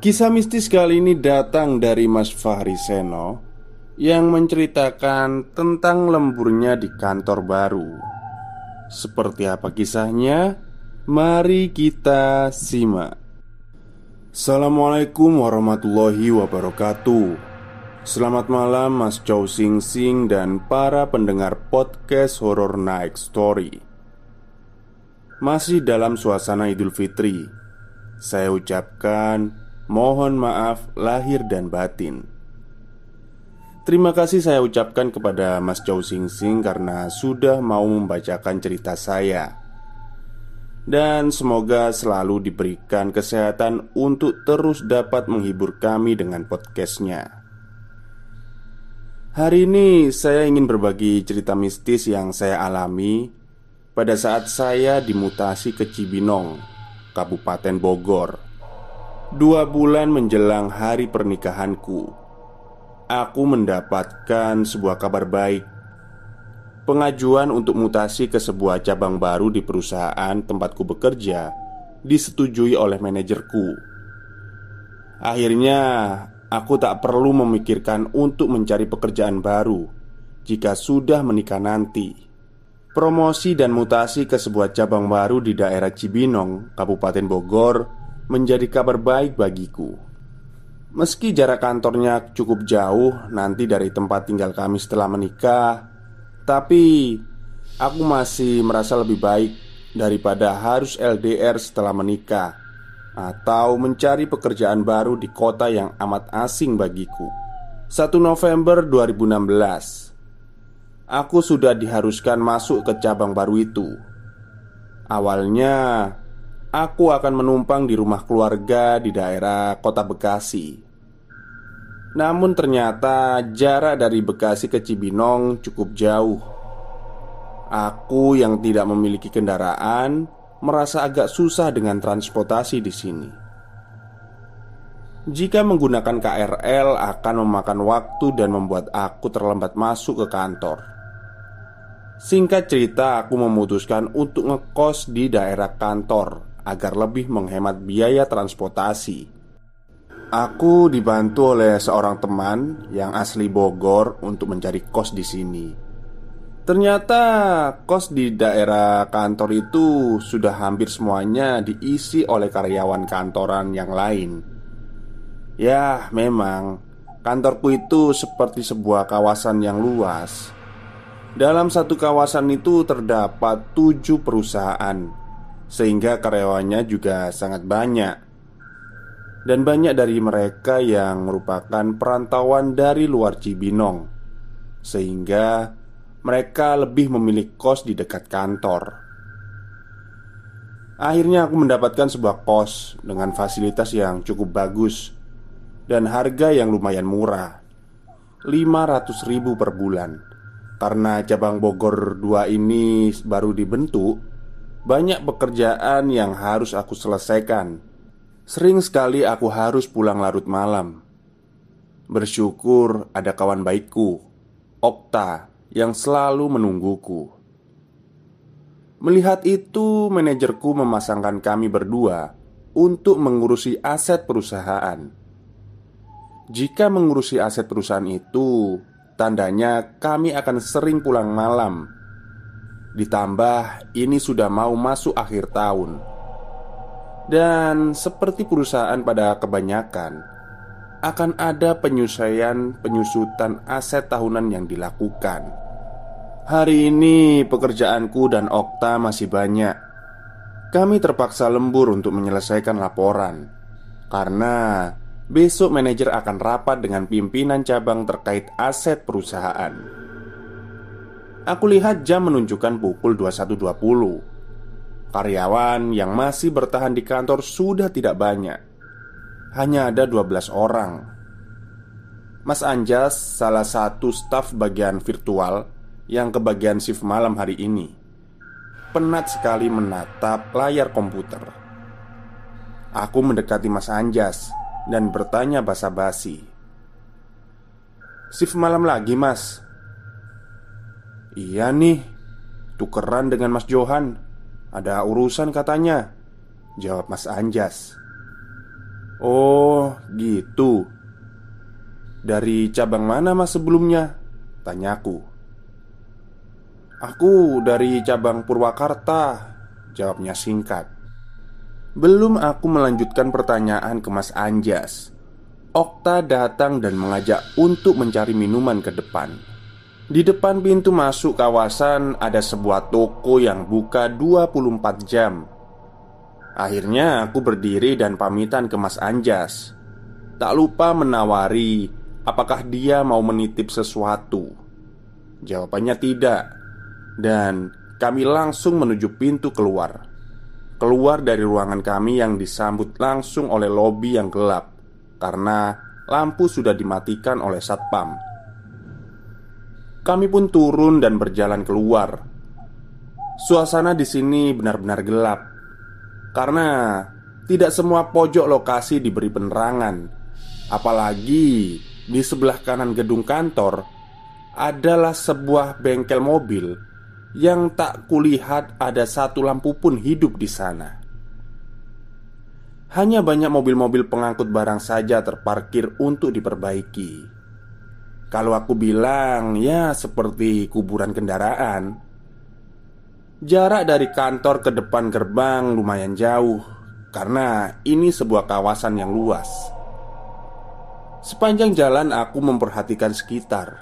Kisah mistis kali ini datang dari Mas Fahri Seno Yang menceritakan tentang lemburnya di kantor baru. Seperti apa kisahnya? Mari kita simak. Assalamualaikum warahmatullahi wabarakatuh. Selamat malam Mas Chow Sing Sing dan para pendengar podcast Horror Night Story. Masih dalam suasana Idul Fitri Saya ucapkan Mohon maaf lahir dan batin. Terima kasih saya ucapkan kepada Mas Chow Sing Sing karena sudah mau membacakan cerita saya. Dan semoga selalu diberikan kesehatan untuk terus dapat menghibur kami dengan podcastnya. Hari ini saya ingin berbagi cerita mistis yang saya alami Pada saat saya dimutasi ke Cibinong, Kabupaten Bogor Dua bulan menjelang hari pernikahanku, aku mendapatkan sebuah kabar baik. Pengajuan untuk mutasi ke sebuah cabang baru di perusahaan tempatku bekerja disetujui oleh manajerku. Akhirnya, aku tak perlu memikirkan untuk mencari pekerjaan baru jika sudah menikah nanti. Promosi dan mutasi ke sebuah cabang baru di daerah Cibinong, Kabupaten Bogor menjadi kabar baik bagiku. Meski jarak kantornya cukup jauh nanti dari tempat tinggal kami setelah menikah, tapi aku masih merasa lebih baik daripada harus LDR setelah menikah atau mencari pekerjaan baru di kota yang amat asing bagiku. 1 November 2016 Aku sudah diharuskan masuk ke cabang baru itu Awalnya aku akan menumpang di rumah keluarga di daerah kota Bekasi. Namun ternyata jarak dari Bekasi ke Cibinong cukup jauh. Aku yang tidak memiliki kendaraan merasa agak susah dengan transportasi di sini. Jika menggunakan KRL akan memakan waktu dan membuat aku terlambat masuk ke kantor. Singkat cerita, aku memutuskan untuk ngekos di daerah kantor agar lebih menghemat biaya transportasi. Aku dibantu oleh seorang teman yang asli Bogor untuk mencari kos di sini. Ternyata kos di daerah kantor itu sudah hampir semuanya diisi oleh karyawan kantoran yang lain. Ya, memang kantorku itu seperti sebuah kawasan yang luas. Dalam satu kawasan itu terdapat tujuh perusahaan sehingga karyawannya juga sangat banyak. Dan banyak dari mereka yang merupakan perantauan dari luar Cibinong Sehingga mereka lebih memilih kos di dekat kantor. Akhirnya aku mendapatkan sebuah kos dengan fasilitas yang cukup bagus Dan harga yang lumayan murah 500 ribu per bulan. Karena cabang Bogor 2 ini baru dibentuk banyak pekerjaan yang harus aku selesaikan. Sering sekali aku harus pulang larut malam. Bersyukur ada kawan baikku, Okta, yang selalu menungguku. Melihat itu, manajerku memasangkan kami berdua untuk mengurusi aset perusahaan. Jika mengurusi aset perusahaan itu, tandanya kami akan sering pulang malam Ditambah ini sudah mau masuk akhir tahun. Dan seperti perusahaan pada kebanyakan Akan ada penyusuan penyusutan aset tahunan yang dilakukan. Hari ini pekerjaanku dan Okta masih banyak. Kami terpaksa lembur untuk menyelesaikan laporan Karena besok manajer akan rapat dengan pimpinan cabang terkait aset perusahaan Aku lihat jam menunjukkan pukul 21.20 Karyawan yang masih bertahan di kantor sudah tidak banyak hanya ada 12 orang. Mas Anjas salah satu staf bagian virtual yang kebagian shift malam hari ini. Penat sekali menatap layar komputer. Aku mendekati Mas Anjas dan bertanya basa-basi. Shift malam lagi, Mas. Iya nih, tukeran dengan Mas Johan. Ada urusan katanya. Jawab Mas Anjas Oh gitu Dari cabang mana mas sebelumnya? Tanyaku Aku dari cabang Purwakarta Jawabnya singkat Belum aku melanjutkan pertanyaan ke Mas Anjas Okta datang dan mengajak untuk mencari minuman ke depan Di depan pintu masuk kawasan ada sebuah toko yang buka 24 jam. Akhirnya aku berdiri dan pamitan ke Mas Anjas. Tak lupa menawari Apakah dia mau menitip sesuatu? Jawabannya tidak. Dan kami langsung menuju pintu keluar. Keluar dari ruangan kami yang disambut langsung oleh lobi yang gelap Karena lampu sudah dimatikan oleh satpam Kami pun turun dan berjalan keluar. Suasana di sini benar-benar gelap karena tidak semua pojok lokasi diberi penerangan. Apalagi di sebelah kanan gedung kantor Adalah sebuah bengkel mobil Yang tak kulihat ada satu lampu pun hidup di sana. Hanya banyak mobil-mobil pengangkut barang saja terparkir untuk diperbaiki Kalau aku bilang ya seperti kuburan kendaraan Jarak dari kantor ke depan gerbang lumayan jauh karena ini sebuah kawasan yang luas. Sepanjang jalan aku memperhatikan sekitar.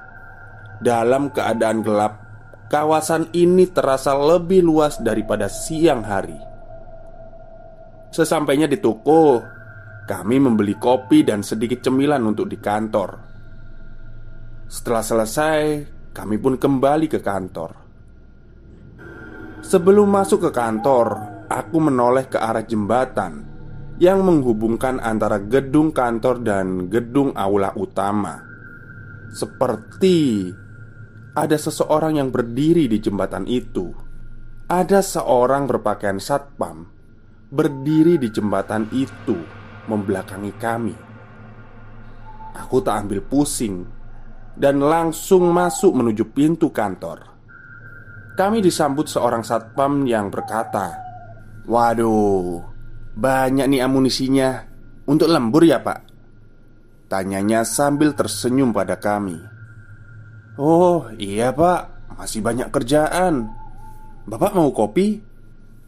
Dalam keadaan gelap, kawasan ini terasa lebih luas daripada siang hari. Sesampainya di toko, kami membeli kopi dan sedikit cemilan untuk di kantor. Setelah selesai, kami pun kembali ke kantor. Sebelum masuk ke kantor, aku menoleh ke arah jembatan yang menghubungkan antara gedung kantor dan gedung aula utama. Seperti ada seseorang yang berdiri di jembatan itu. Ada seorang berpakaian satpam berdiri di jembatan itu, membelakangi kami. Aku tak ambil pusing dan langsung masuk menuju pintu kantor. Kami disambut seorang satpam yang berkata Waduh, banyak nih amunisinya Untuk lembur ya pak? Tanyanya sambil tersenyum pada kami Oh iya pak, masih banyak kerjaan Bapak mau kopi?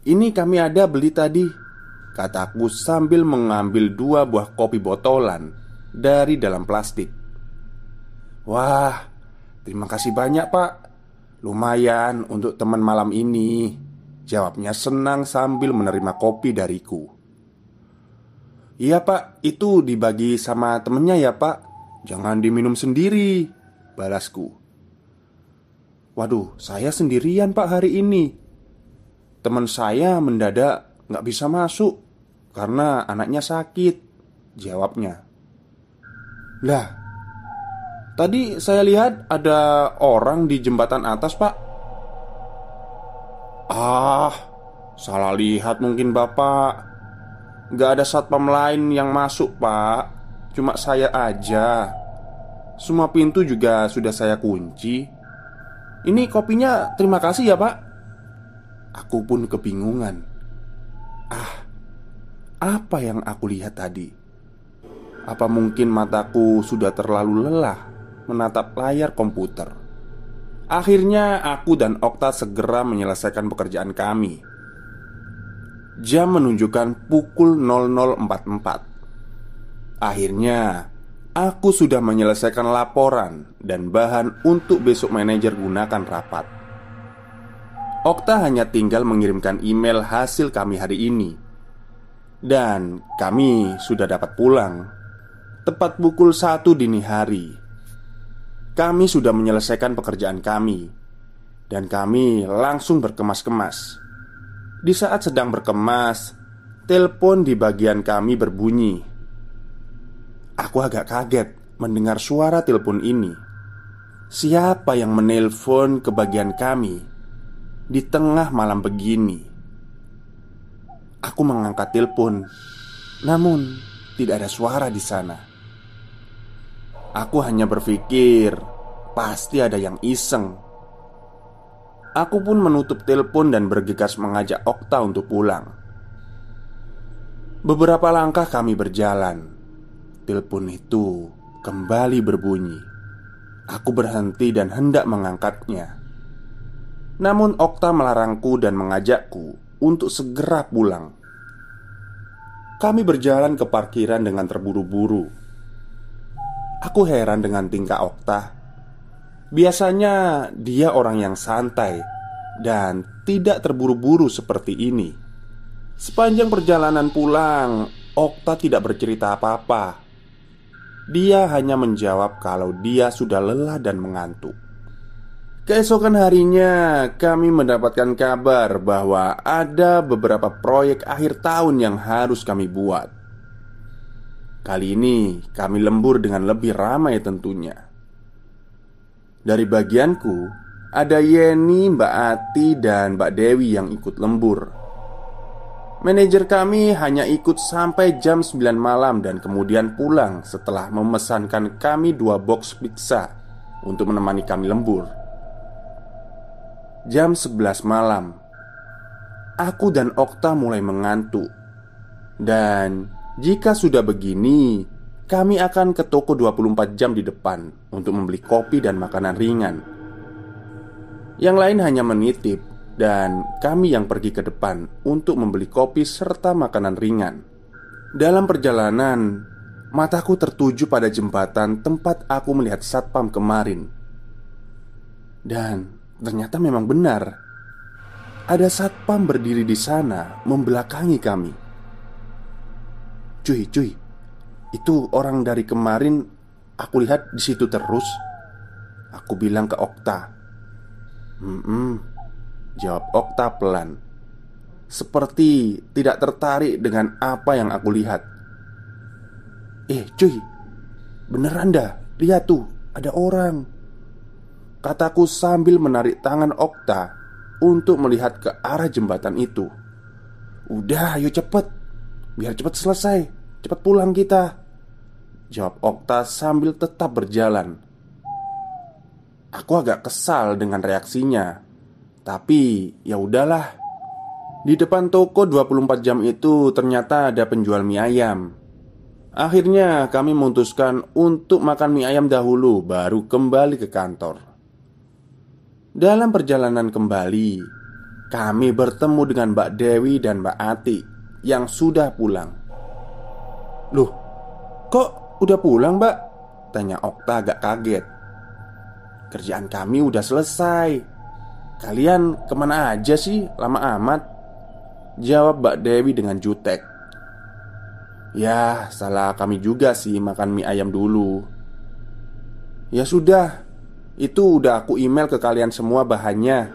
Ini kami ada beli tadi Kataku sambil mengambil dua buah kopi botolan Dari dalam plastik Wah, terima kasih banyak pak. Lumayan untuk teman malam ini. Jawabnya senang sambil menerima kopi dariku. Iya pak, itu dibagi sama temennya ya pak. Jangan diminum sendiri Balasku. Waduh, saya sendirian pak hari ini. Teman saya mendadak nggak bisa masuk Karena anaknya sakit Jawabnya. Lah, Tadi saya lihat ada orang di jembatan atas, Pak. Ah, salah lihat mungkin Bapak. Gak ada satpam lain yang masuk, Pak. Cuma saya aja. Semua pintu juga sudah saya kunci. Ini kopinya terima kasih ya, Pak. Aku pun kebingungan. Ah, apa yang aku lihat tadi? Apa mungkin mataku sudah terlalu lelah menatap layar komputer. Akhirnya aku dan Okta segera menyelesaikan pekerjaan kami. Jam menunjukkan pukul 00.44. Akhirnya, aku sudah menyelesaikan laporan dan bahan untuk besok manajer gunakan rapat. Okta hanya tinggal mengirimkan email hasil kami hari ini. Dan kami sudah dapat pulang Tepat pukul satu dini hari kami sudah menyelesaikan pekerjaan kami, dan kami langsung berkemas-kemas. Di saat sedang berkemas, telepon di bagian kami berbunyi. Aku agak kaget mendengar suara telepon ini. Siapa yang menelpon ke bagian kami di tengah malam begini? Aku mengangkat telepon, namun tidak ada suara di sana. Aku hanya berpikir, pasti ada yang iseng. Aku pun menutup telepon dan bergegas mengajak Okta untuk pulang. Beberapa langkah kami berjalan. Telepon itu kembali berbunyi. Aku berhenti dan hendak mengangkatnya. Namun Okta melarangku dan mengajakku untuk segera pulang. Kami berjalan ke parkiran dengan terburu-buru. Aku heran dengan tingkah Okta. Biasanya dia orang yang santai dan tidak terburu-buru seperti ini. Sepanjang perjalanan pulang, Okta tidak bercerita apa-apa. Dia hanya menjawab kalau dia sudah lelah dan mengantuk. Keesokan harinya, kami mendapatkan kabar bahwa ada beberapa proyek akhir tahun yang harus kami buat. Kali ini, kami lembur dengan lebih ramai tentunya. Dari bagianku, ada Yeni, Mbak Ati, dan Mbak Dewi yang ikut lembur. Manajer kami hanya ikut sampai jam 9 malam dan kemudian pulang setelah memesankan kami dua box pizza untuk menemani kami lembur. Jam 11 malam, aku dan Okta mulai mengantuk. Dan jika sudah begini, kami akan ke toko 24 jam di depan untuk membeli kopi dan makanan ringan. Yang lain hanya menitip dan kami yang pergi ke depan untuk membeli kopi serta makanan ringan. Dalam perjalanan, mataku tertuju pada jembatan tempat aku melihat satpam kemarin. Dan ternyata memang benar. Ada satpam berdiri di sana membelakangi kami. Cuy, cuy, itu orang dari kemarin aku lihat di situ terus. Aku bilang ke Okta, "Hmm, -mm, Jawab Okta pelan. Seperti tidak tertarik dengan apa yang aku lihat. Eh cuy. Beneran dah? Lihat tuh Ada orang. Kataku sambil menarik tangan Okta Untuk melihat ke arah jembatan itu. Udah ayo cepet Biar cepet selesai Cepet pulang kita Jawab Okta sambil tetap berjalan Aku agak kesal dengan reaksinya tapi ya udahlah. Di depan toko 24 jam itu ternyata ada penjual mie ayam. Akhirnya kami memutuskan untuk makan mie ayam dahulu baru kembali ke kantor. Dalam perjalanan kembali, kami bertemu dengan Mbak Dewi dan Mbak Ati yang sudah pulang. Loh, kok udah pulang, Mbak? Tanya Okta agak kaget. Kerjaan kami udah selesai. Kalian ke mana aja sih lama amat? Jawab Mbak Dewi dengan jutek Ya salah kami juga sih makan mie ayam dulu Ya sudah Itu udah aku email ke kalian semua bahannya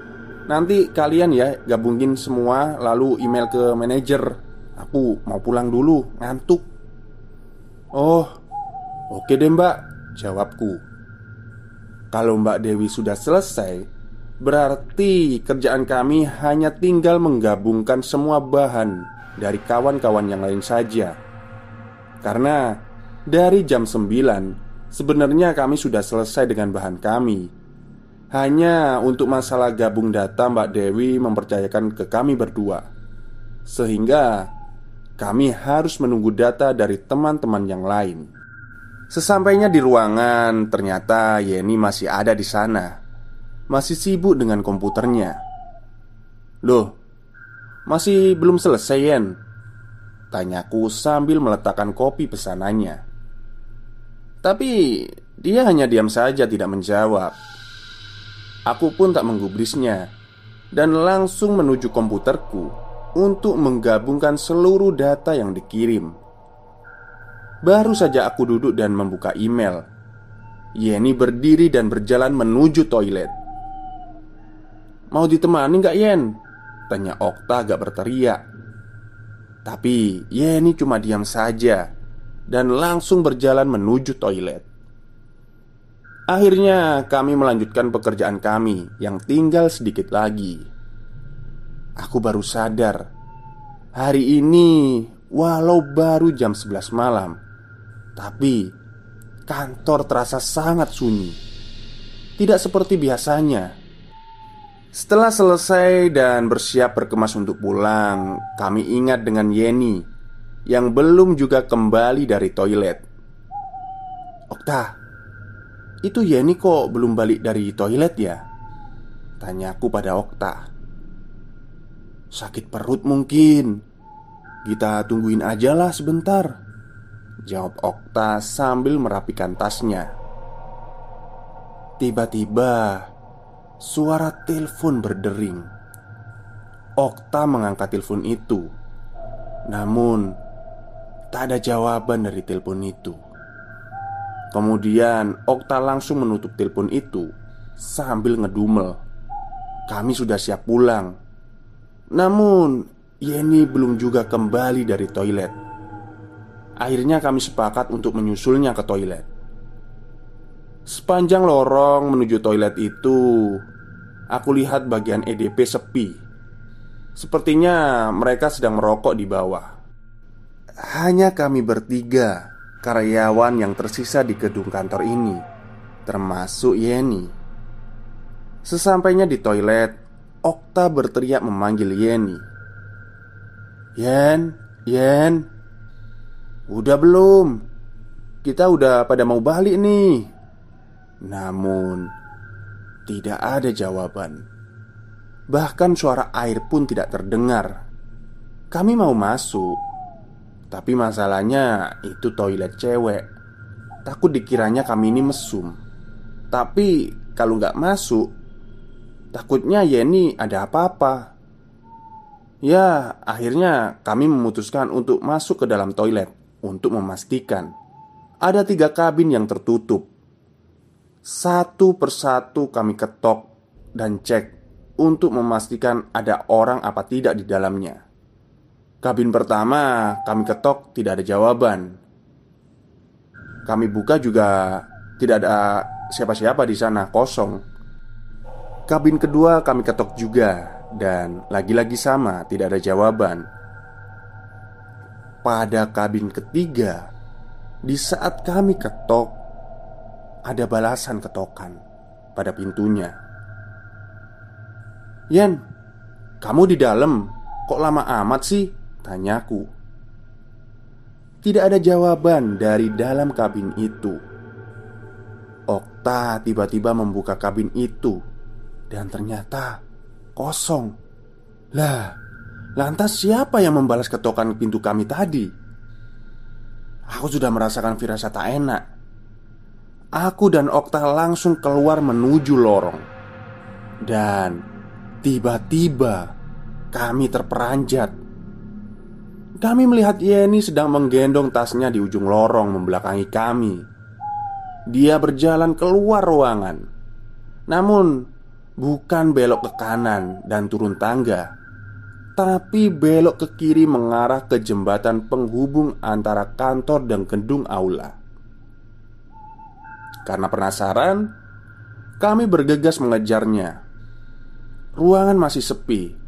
Nanti kalian ya gabungin semua lalu email ke manajer Aku mau pulang dulu, ngantuk. Oh, oke deh mbak, jawabku. Kalau mbak Dewi sudah selesai Berarti kerjaan kami hanya tinggal menggabungkan semua bahan dari kawan-kawan yang lain saja. Karena dari jam 9 Sebenarnya kami sudah selesai dengan bahan kami. Hanya untuk masalah gabung data Mbak Dewi mempercayakan ke kami berdua. Sehingga kami harus menunggu data dari teman-teman yang lain Sesampainya di ruangan, ternyata Yeni masih ada di sana masih sibuk dengan komputernya. Loh, masih belum selesai, Yen? Tanyaku sambil meletakkan kopi pesanannya. Tapi dia hanya diam saja tidak menjawab. Aku pun tak menggubrisnya dan langsung menuju komputerku untuk menggabungkan seluruh data yang dikirim. Baru saja aku duduk dan membuka email. Yeni berdiri dan berjalan menuju toilet. Mau ditemani nggak Yen? Tanya Okta agak berteriak Tapi Yeni cuma diam saja dan langsung berjalan menuju toilet. Akhirnya, kami melanjutkan pekerjaan kami yang tinggal sedikit lagi. Aku baru sadar, hari ini walau baru jam 11 malam, tapi kantor terasa sangat sunyi. Tidak seperti biasanya. Setelah selesai dan bersiap berkemas untuk pulang, kami ingat dengan Yeni yang belum juga kembali dari toilet. Okta, itu Yeni kok belum balik dari toilet ya? Tanyaku pada Okta Sakit perut mungkin. Kita tungguin aja lah sebentar. Jawab Okta sambil merapikan tasnya. Tiba-tiba Suara telepon berdering. Okta mengangkat telepon itu. Namun Tak ada jawaban dari telepon itu. Kemudian Okta langsung menutup telepon itu Sambil ngedumel. Kami sudah siap pulang Namun Yeni belum juga kembali dari toilet. Akhirnya kami sepakat untuk menyusulnya ke toilet. Sepanjang lorong menuju toilet itu Aku lihat bagian EDP sepi. Sepertinya mereka sedang merokok di bawah. Hanya kami bertiga Karyawan yang tersisa di gedung kantor ini Termasuk Yeni. Sesampainya di toilet Okta berteriak memanggil Yeni Yen, Yen Udah belum? Kita udah pada mau balik nih namun, tidak ada jawaban. Bahkan suara air pun tidak terdengar. Kami mau masuk, tapi masalahnya itu toilet cewek. Takut dikiranya kami ini mesum. Tapi kalau nggak masuk, takutnya Yeni ada apa-apa. Ya, akhirnya kami memutuskan untuk masuk ke dalam toilet untuk memastikan ada tiga kabin yang tertutup satu persatu kami ketok dan cek untuk memastikan ada orang apa tidak di dalamnya. Kabin pertama kami ketok tidak ada jawaban. Kami buka juga tidak ada siapa-siapa di sana, kosong. Kabin kedua kami ketok juga dan lagi-lagi sama, tidak ada jawaban. Pada kabin ketiga, di saat kami ketok, ada balasan ketokan pada pintunya. "Yen, kamu di dalam? Kok lama amat sih?" tanyaku. Tidak ada jawaban dari dalam kabin itu. Okta tiba-tiba membuka kabin itu dan ternyata kosong. Lah, lantas siapa yang membalas ketokan pintu kami tadi? Aku sudah merasakan firasat tak enak. Aku dan Okta langsung keluar menuju lorong Dan tiba-tiba kami terperanjat Kami melihat Yeni sedang menggendong tasnya di ujung lorong membelakangi kami Dia berjalan keluar ruangan Namun bukan belok ke kanan dan turun tangga Tapi belok ke kiri mengarah ke jembatan penghubung antara kantor dan gedung aula karena penasaran, kami bergegas mengejarnya. Ruangan masih sepi,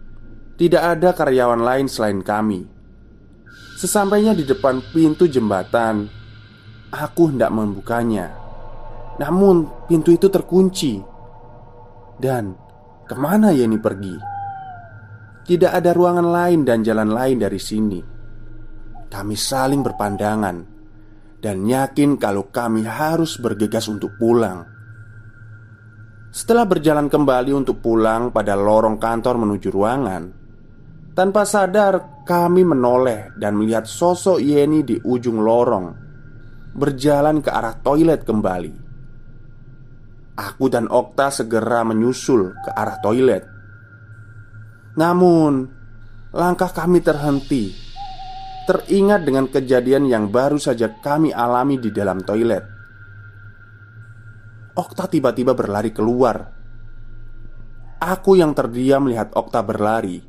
tidak ada karyawan lain selain kami. Sesampainya di depan pintu jembatan, aku hendak membukanya. Namun, pintu itu terkunci, dan ke mana Yeni pergi? Tidak ada ruangan lain dan jalan lain dari sini. Kami saling berpandangan dan yakin kalau kami harus bergegas untuk pulang. Setelah berjalan kembali untuk pulang pada lorong kantor menuju ruangan, tanpa sadar kami menoleh dan melihat sosok Yeni di ujung lorong berjalan ke arah toilet kembali. Aku dan Okta segera menyusul ke arah toilet. Namun, langkah kami terhenti teringat dengan kejadian yang baru saja kami alami di dalam toilet. Okta tiba-tiba berlari keluar. Aku yang terdiam melihat Okta berlari,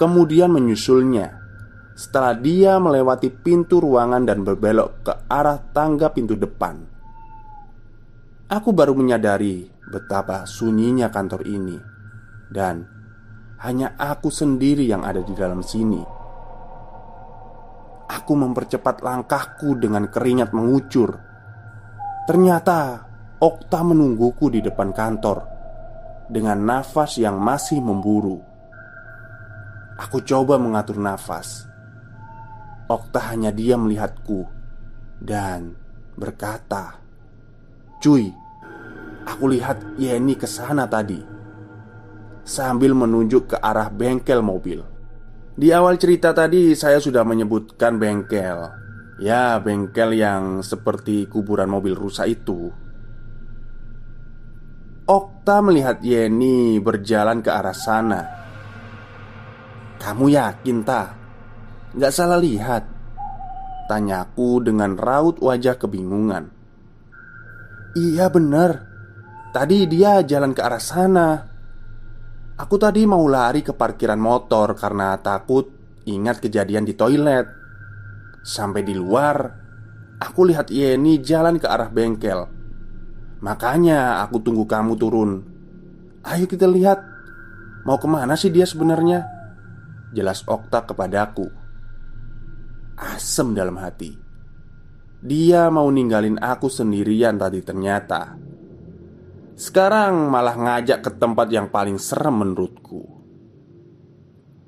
kemudian menyusulnya. setelah dia melewati pintu ruangan dan berbelok ke arah tangga pintu depan. Aku baru menyadari betapa sunyinya kantor ini, dan hanya aku sendiri yang ada di dalam sini. Aku mempercepat langkahku dengan keringat mengucur. Ternyata Okta menungguku di depan kantor dengan nafas yang masih memburu. Aku coba mengatur nafas Okta hanya dia melihatku dan berkata, "Cuy, aku lihat Yeni ke sana tadi." Sambil menunjuk ke arah bengkel mobil. Di awal cerita tadi saya sudah menyebutkan bengkel. Ya, bengkel yang seperti kuburan mobil rusak itu. Okta melihat Yeni berjalan ke arah sana. "Kamu yakin, Ta?" Gak salah lihat Tanyaku dengan raut wajah kebingungan Iya benar Tadi dia jalan ke arah sana. Aku tadi mau lari ke parkiran motor karena takut ingat kejadian di toilet. Sampai di luar Aku lihat Yeni jalan ke arah bengkel. Makanya aku tunggu kamu turun. Ayo kita lihat Mau ke mana sih dia sebenarnya? Jelas Okta kepadaku. Asem dalam hati. Dia mau ninggalin aku sendirian tadi ternyata Sekarang malah ngajak ke tempat yang paling serem menurutku.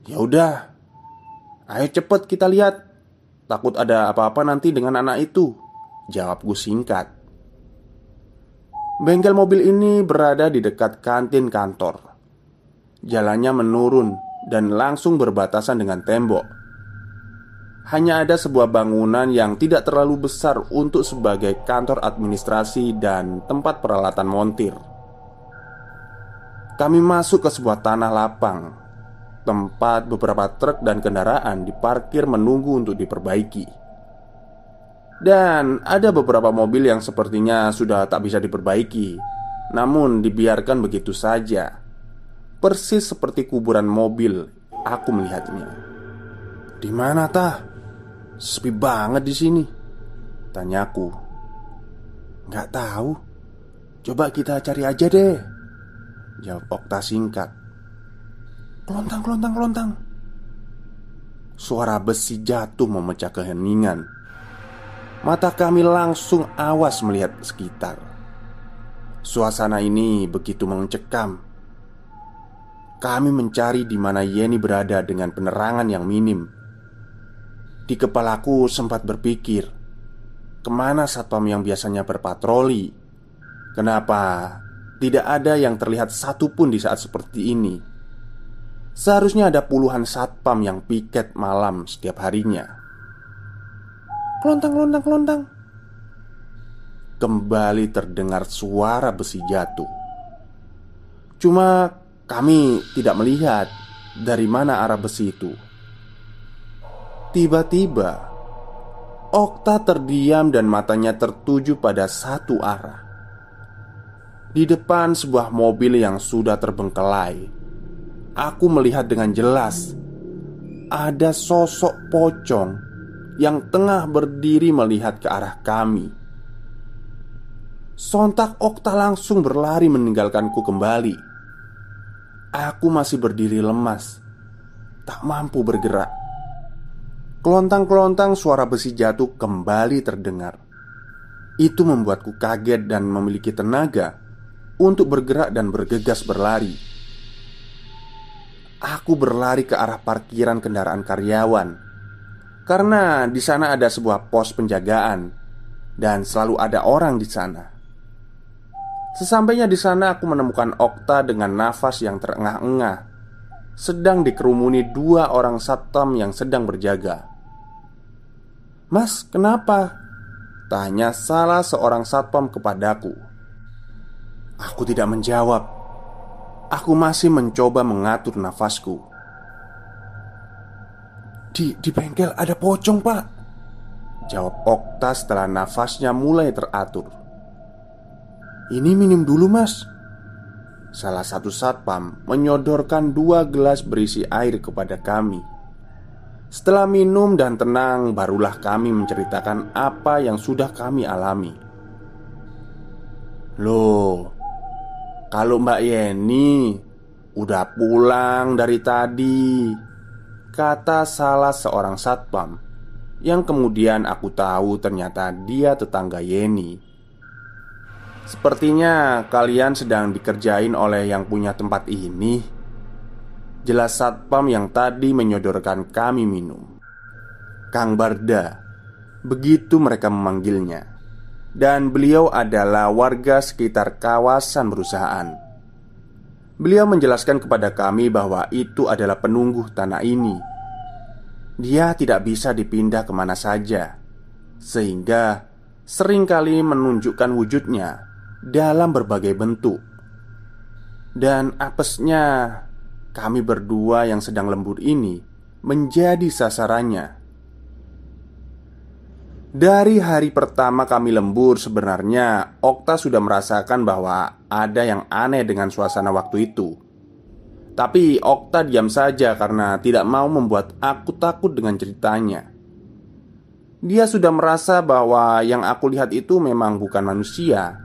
Ya udah Ayo cepet kita lihat. Takut ada apa-apa nanti dengan anak itu Jawabku singkat. Bengkel mobil ini berada di dekat kantin kantor. Jalannya menurun dan langsung berbatasan dengan tembok hanya ada sebuah bangunan yang tidak terlalu besar untuk sebagai kantor administrasi dan tempat peralatan montir. Kami masuk ke sebuah tanah lapang, tempat beberapa truk dan kendaraan diparkir menunggu untuk diperbaiki. Dan ada beberapa mobil yang sepertinya sudah tak bisa diperbaiki, namun dibiarkan begitu saja. Persis seperti kuburan mobil, aku melihatnya. Di mana tah? Sepi banget di sini. Tanyaku. Nggak tahu. Coba kita cari aja deh. Jawab Okta singkat. Kelontang, kelontang, kelontang. Suara besi jatuh memecah keheningan. Mata kami langsung awas melihat sekitar. Suasana ini begitu mencekam. Kami mencari di mana Yeni berada dengan penerangan yang minim. Di kepalaku sempat berpikir Ke mana satpam yang biasanya berpatroli? Kenapa tidak ada yang terlihat satupun di saat seperti ini? Seharusnya ada puluhan satpam yang piket malam setiap harinya. Kelontang, kelontang, kelontang. Kembali terdengar suara besi jatuh. Cuma kami tidak melihat dari mana arah besi itu Tiba-tiba, Okta terdiam dan matanya tertuju pada satu arah. Di depan sebuah mobil yang sudah terbengkelai, aku melihat dengan jelas ada sosok pocong yang tengah berdiri melihat ke arah kami. Sontak Okta langsung berlari meninggalkanku kembali. Aku masih berdiri lemas, tak mampu bergerak. Kelontang-kelontang suara besi jatuh kembali terdengar. Itu membuatku kaget dan memiliki tenaga untuk bergerak dan bergegas berlari. Aku berlari ke arah parkiran kendaraan karyawan karena di sana ada sebuah pos penjagaan dan selalu ada orang di sana. Sesampainya di sana aku menemukan Okta dengan nafas yang terengah-engah sedang dikerumuni dua orang satpam yang sedang berjaga. Mas, kenapa? Tanya salah seorang satpam kepadaku. Aku tidak menjawab. Aku masih mencoba mengatur nafasku. Di, di bengkel ada pocong pak. Jawab Okta setelah nafasnya mulai teratur. Ini minum dulu mas. Salah satu satpam menyodorkan dua gelas berisi air kepada kami Setelah minum dan tenang, barulah kami menceritakan apa yang sudah kami alami. Loh, kalau Mbak Yeni udah pulang dari tadi, kata salah seorang satpam yang kemudian aku tahu ternyata dia tetangga Yeni. Sepertinya kalian sedang dikerjain oleh yang punya tempat ini. Jelas satpam yang tadi menyodorkan kami minum. Kang Barda Begitu mereka memanggilnya. Dan beliau adalah warga sekitar kawasan perusahaan. Beliau menjelaskan kepada kami bahwa itu adalah penunggu tanah ini. Dia tidak bisa dipindah ke mana saja Sehingga sering kali menunjukkan wujudnya dalam berbagai bentuk. Dan apesnya kami berdua yang sedang lembur ini menjadi sasarannya. Dari hari pertama kami lembur, sebenarnya Okta sudah merasakan bahwa ada yang aneh dengan suasana waktu itu. Tapi Okta diam saja karena tidak mau membuat aku takut dengan ceritanya. Dia sudah merasa bahwa yang aku lihat itu memang bukan manusia,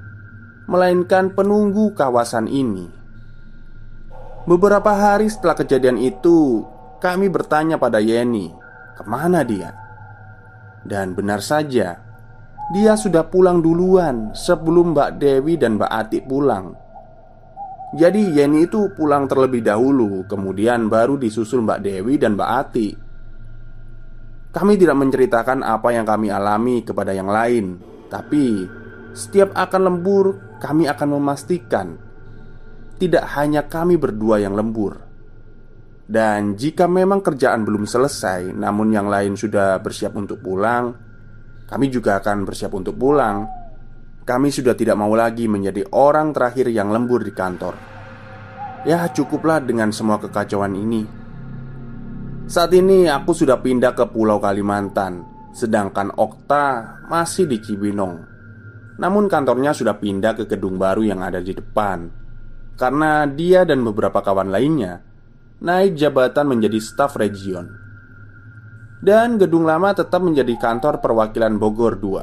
melainkan penunggu kawasan ini. Beberapa hari setelah kejadian itu, kami bertanya pada Yeni, ke mana dia? Dan benar saja, dia sudah pulang duluan sebelum Mbak Dewi dan Mbak Atik pulang. Jadi Yeni itu pulang terlebih dahulu, kemudian baru disusul Mbak Dewi dan Mbak Atik. Kami tidak menceritakan apa yang kami alami kepada yang lain, tapi setiap akan lembur, kami akan memastikan tidak hanya kami berdua yang lembur. Dan jika memang kerjaan belum selesai, namun yang lain sudah bersiap untuk pulang, kami juga akan bersiap untuk pulang. Kami sudah tidak mau lagi menjadi orang terakhir yang lembur di kantor. Ya, cukuplah dengan semua kekacauan ini. Saat ini aku sudah pindah ke Pulau Kalimantan, sedangkan Okta masih di Cibinong. Namun kantornya sudah pindah ke gedung baru yang ada di depan karena dia dan beberapa kawan lainnya naik jabatan menjadi staf region. Dan gedung lama tetap menjadi kantor perwakilan Bogor II.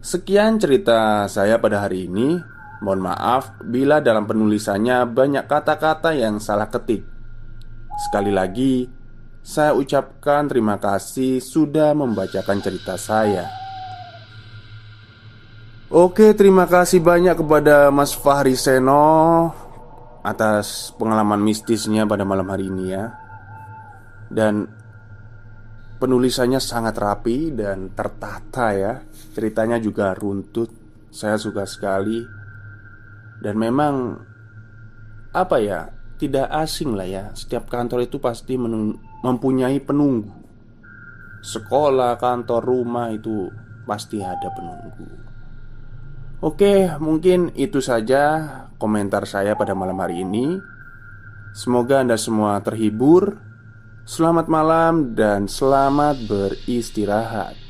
Sekian cerita saya pada hari ini. Mohon maaf bila dalam penulisannya banyak kata-kata yang salah ketik. Sekali lagi, saya ucapkan terima kasih sudah membacakan cerita saya. Oke, terima kasih banyak kepada Mas Fahri Seno atas pengalaman mistisnya pada malam hari ini ya. Dan penulisannya sangat rapi dan tertata ya. Ceritanya juga runtut. Saya suka sekali. Dan memang apa ya? Tidak asing lah ya. Setiap kantor itu pasti mempunyai penunggu. Sekolah, kantor, rumah itu pasti ada penunggu. Oke, mungkin itu saja komentar saya pada malam hari ini. Semoga Anda semua terhibur. Selamat malam dan selamat beristirahat.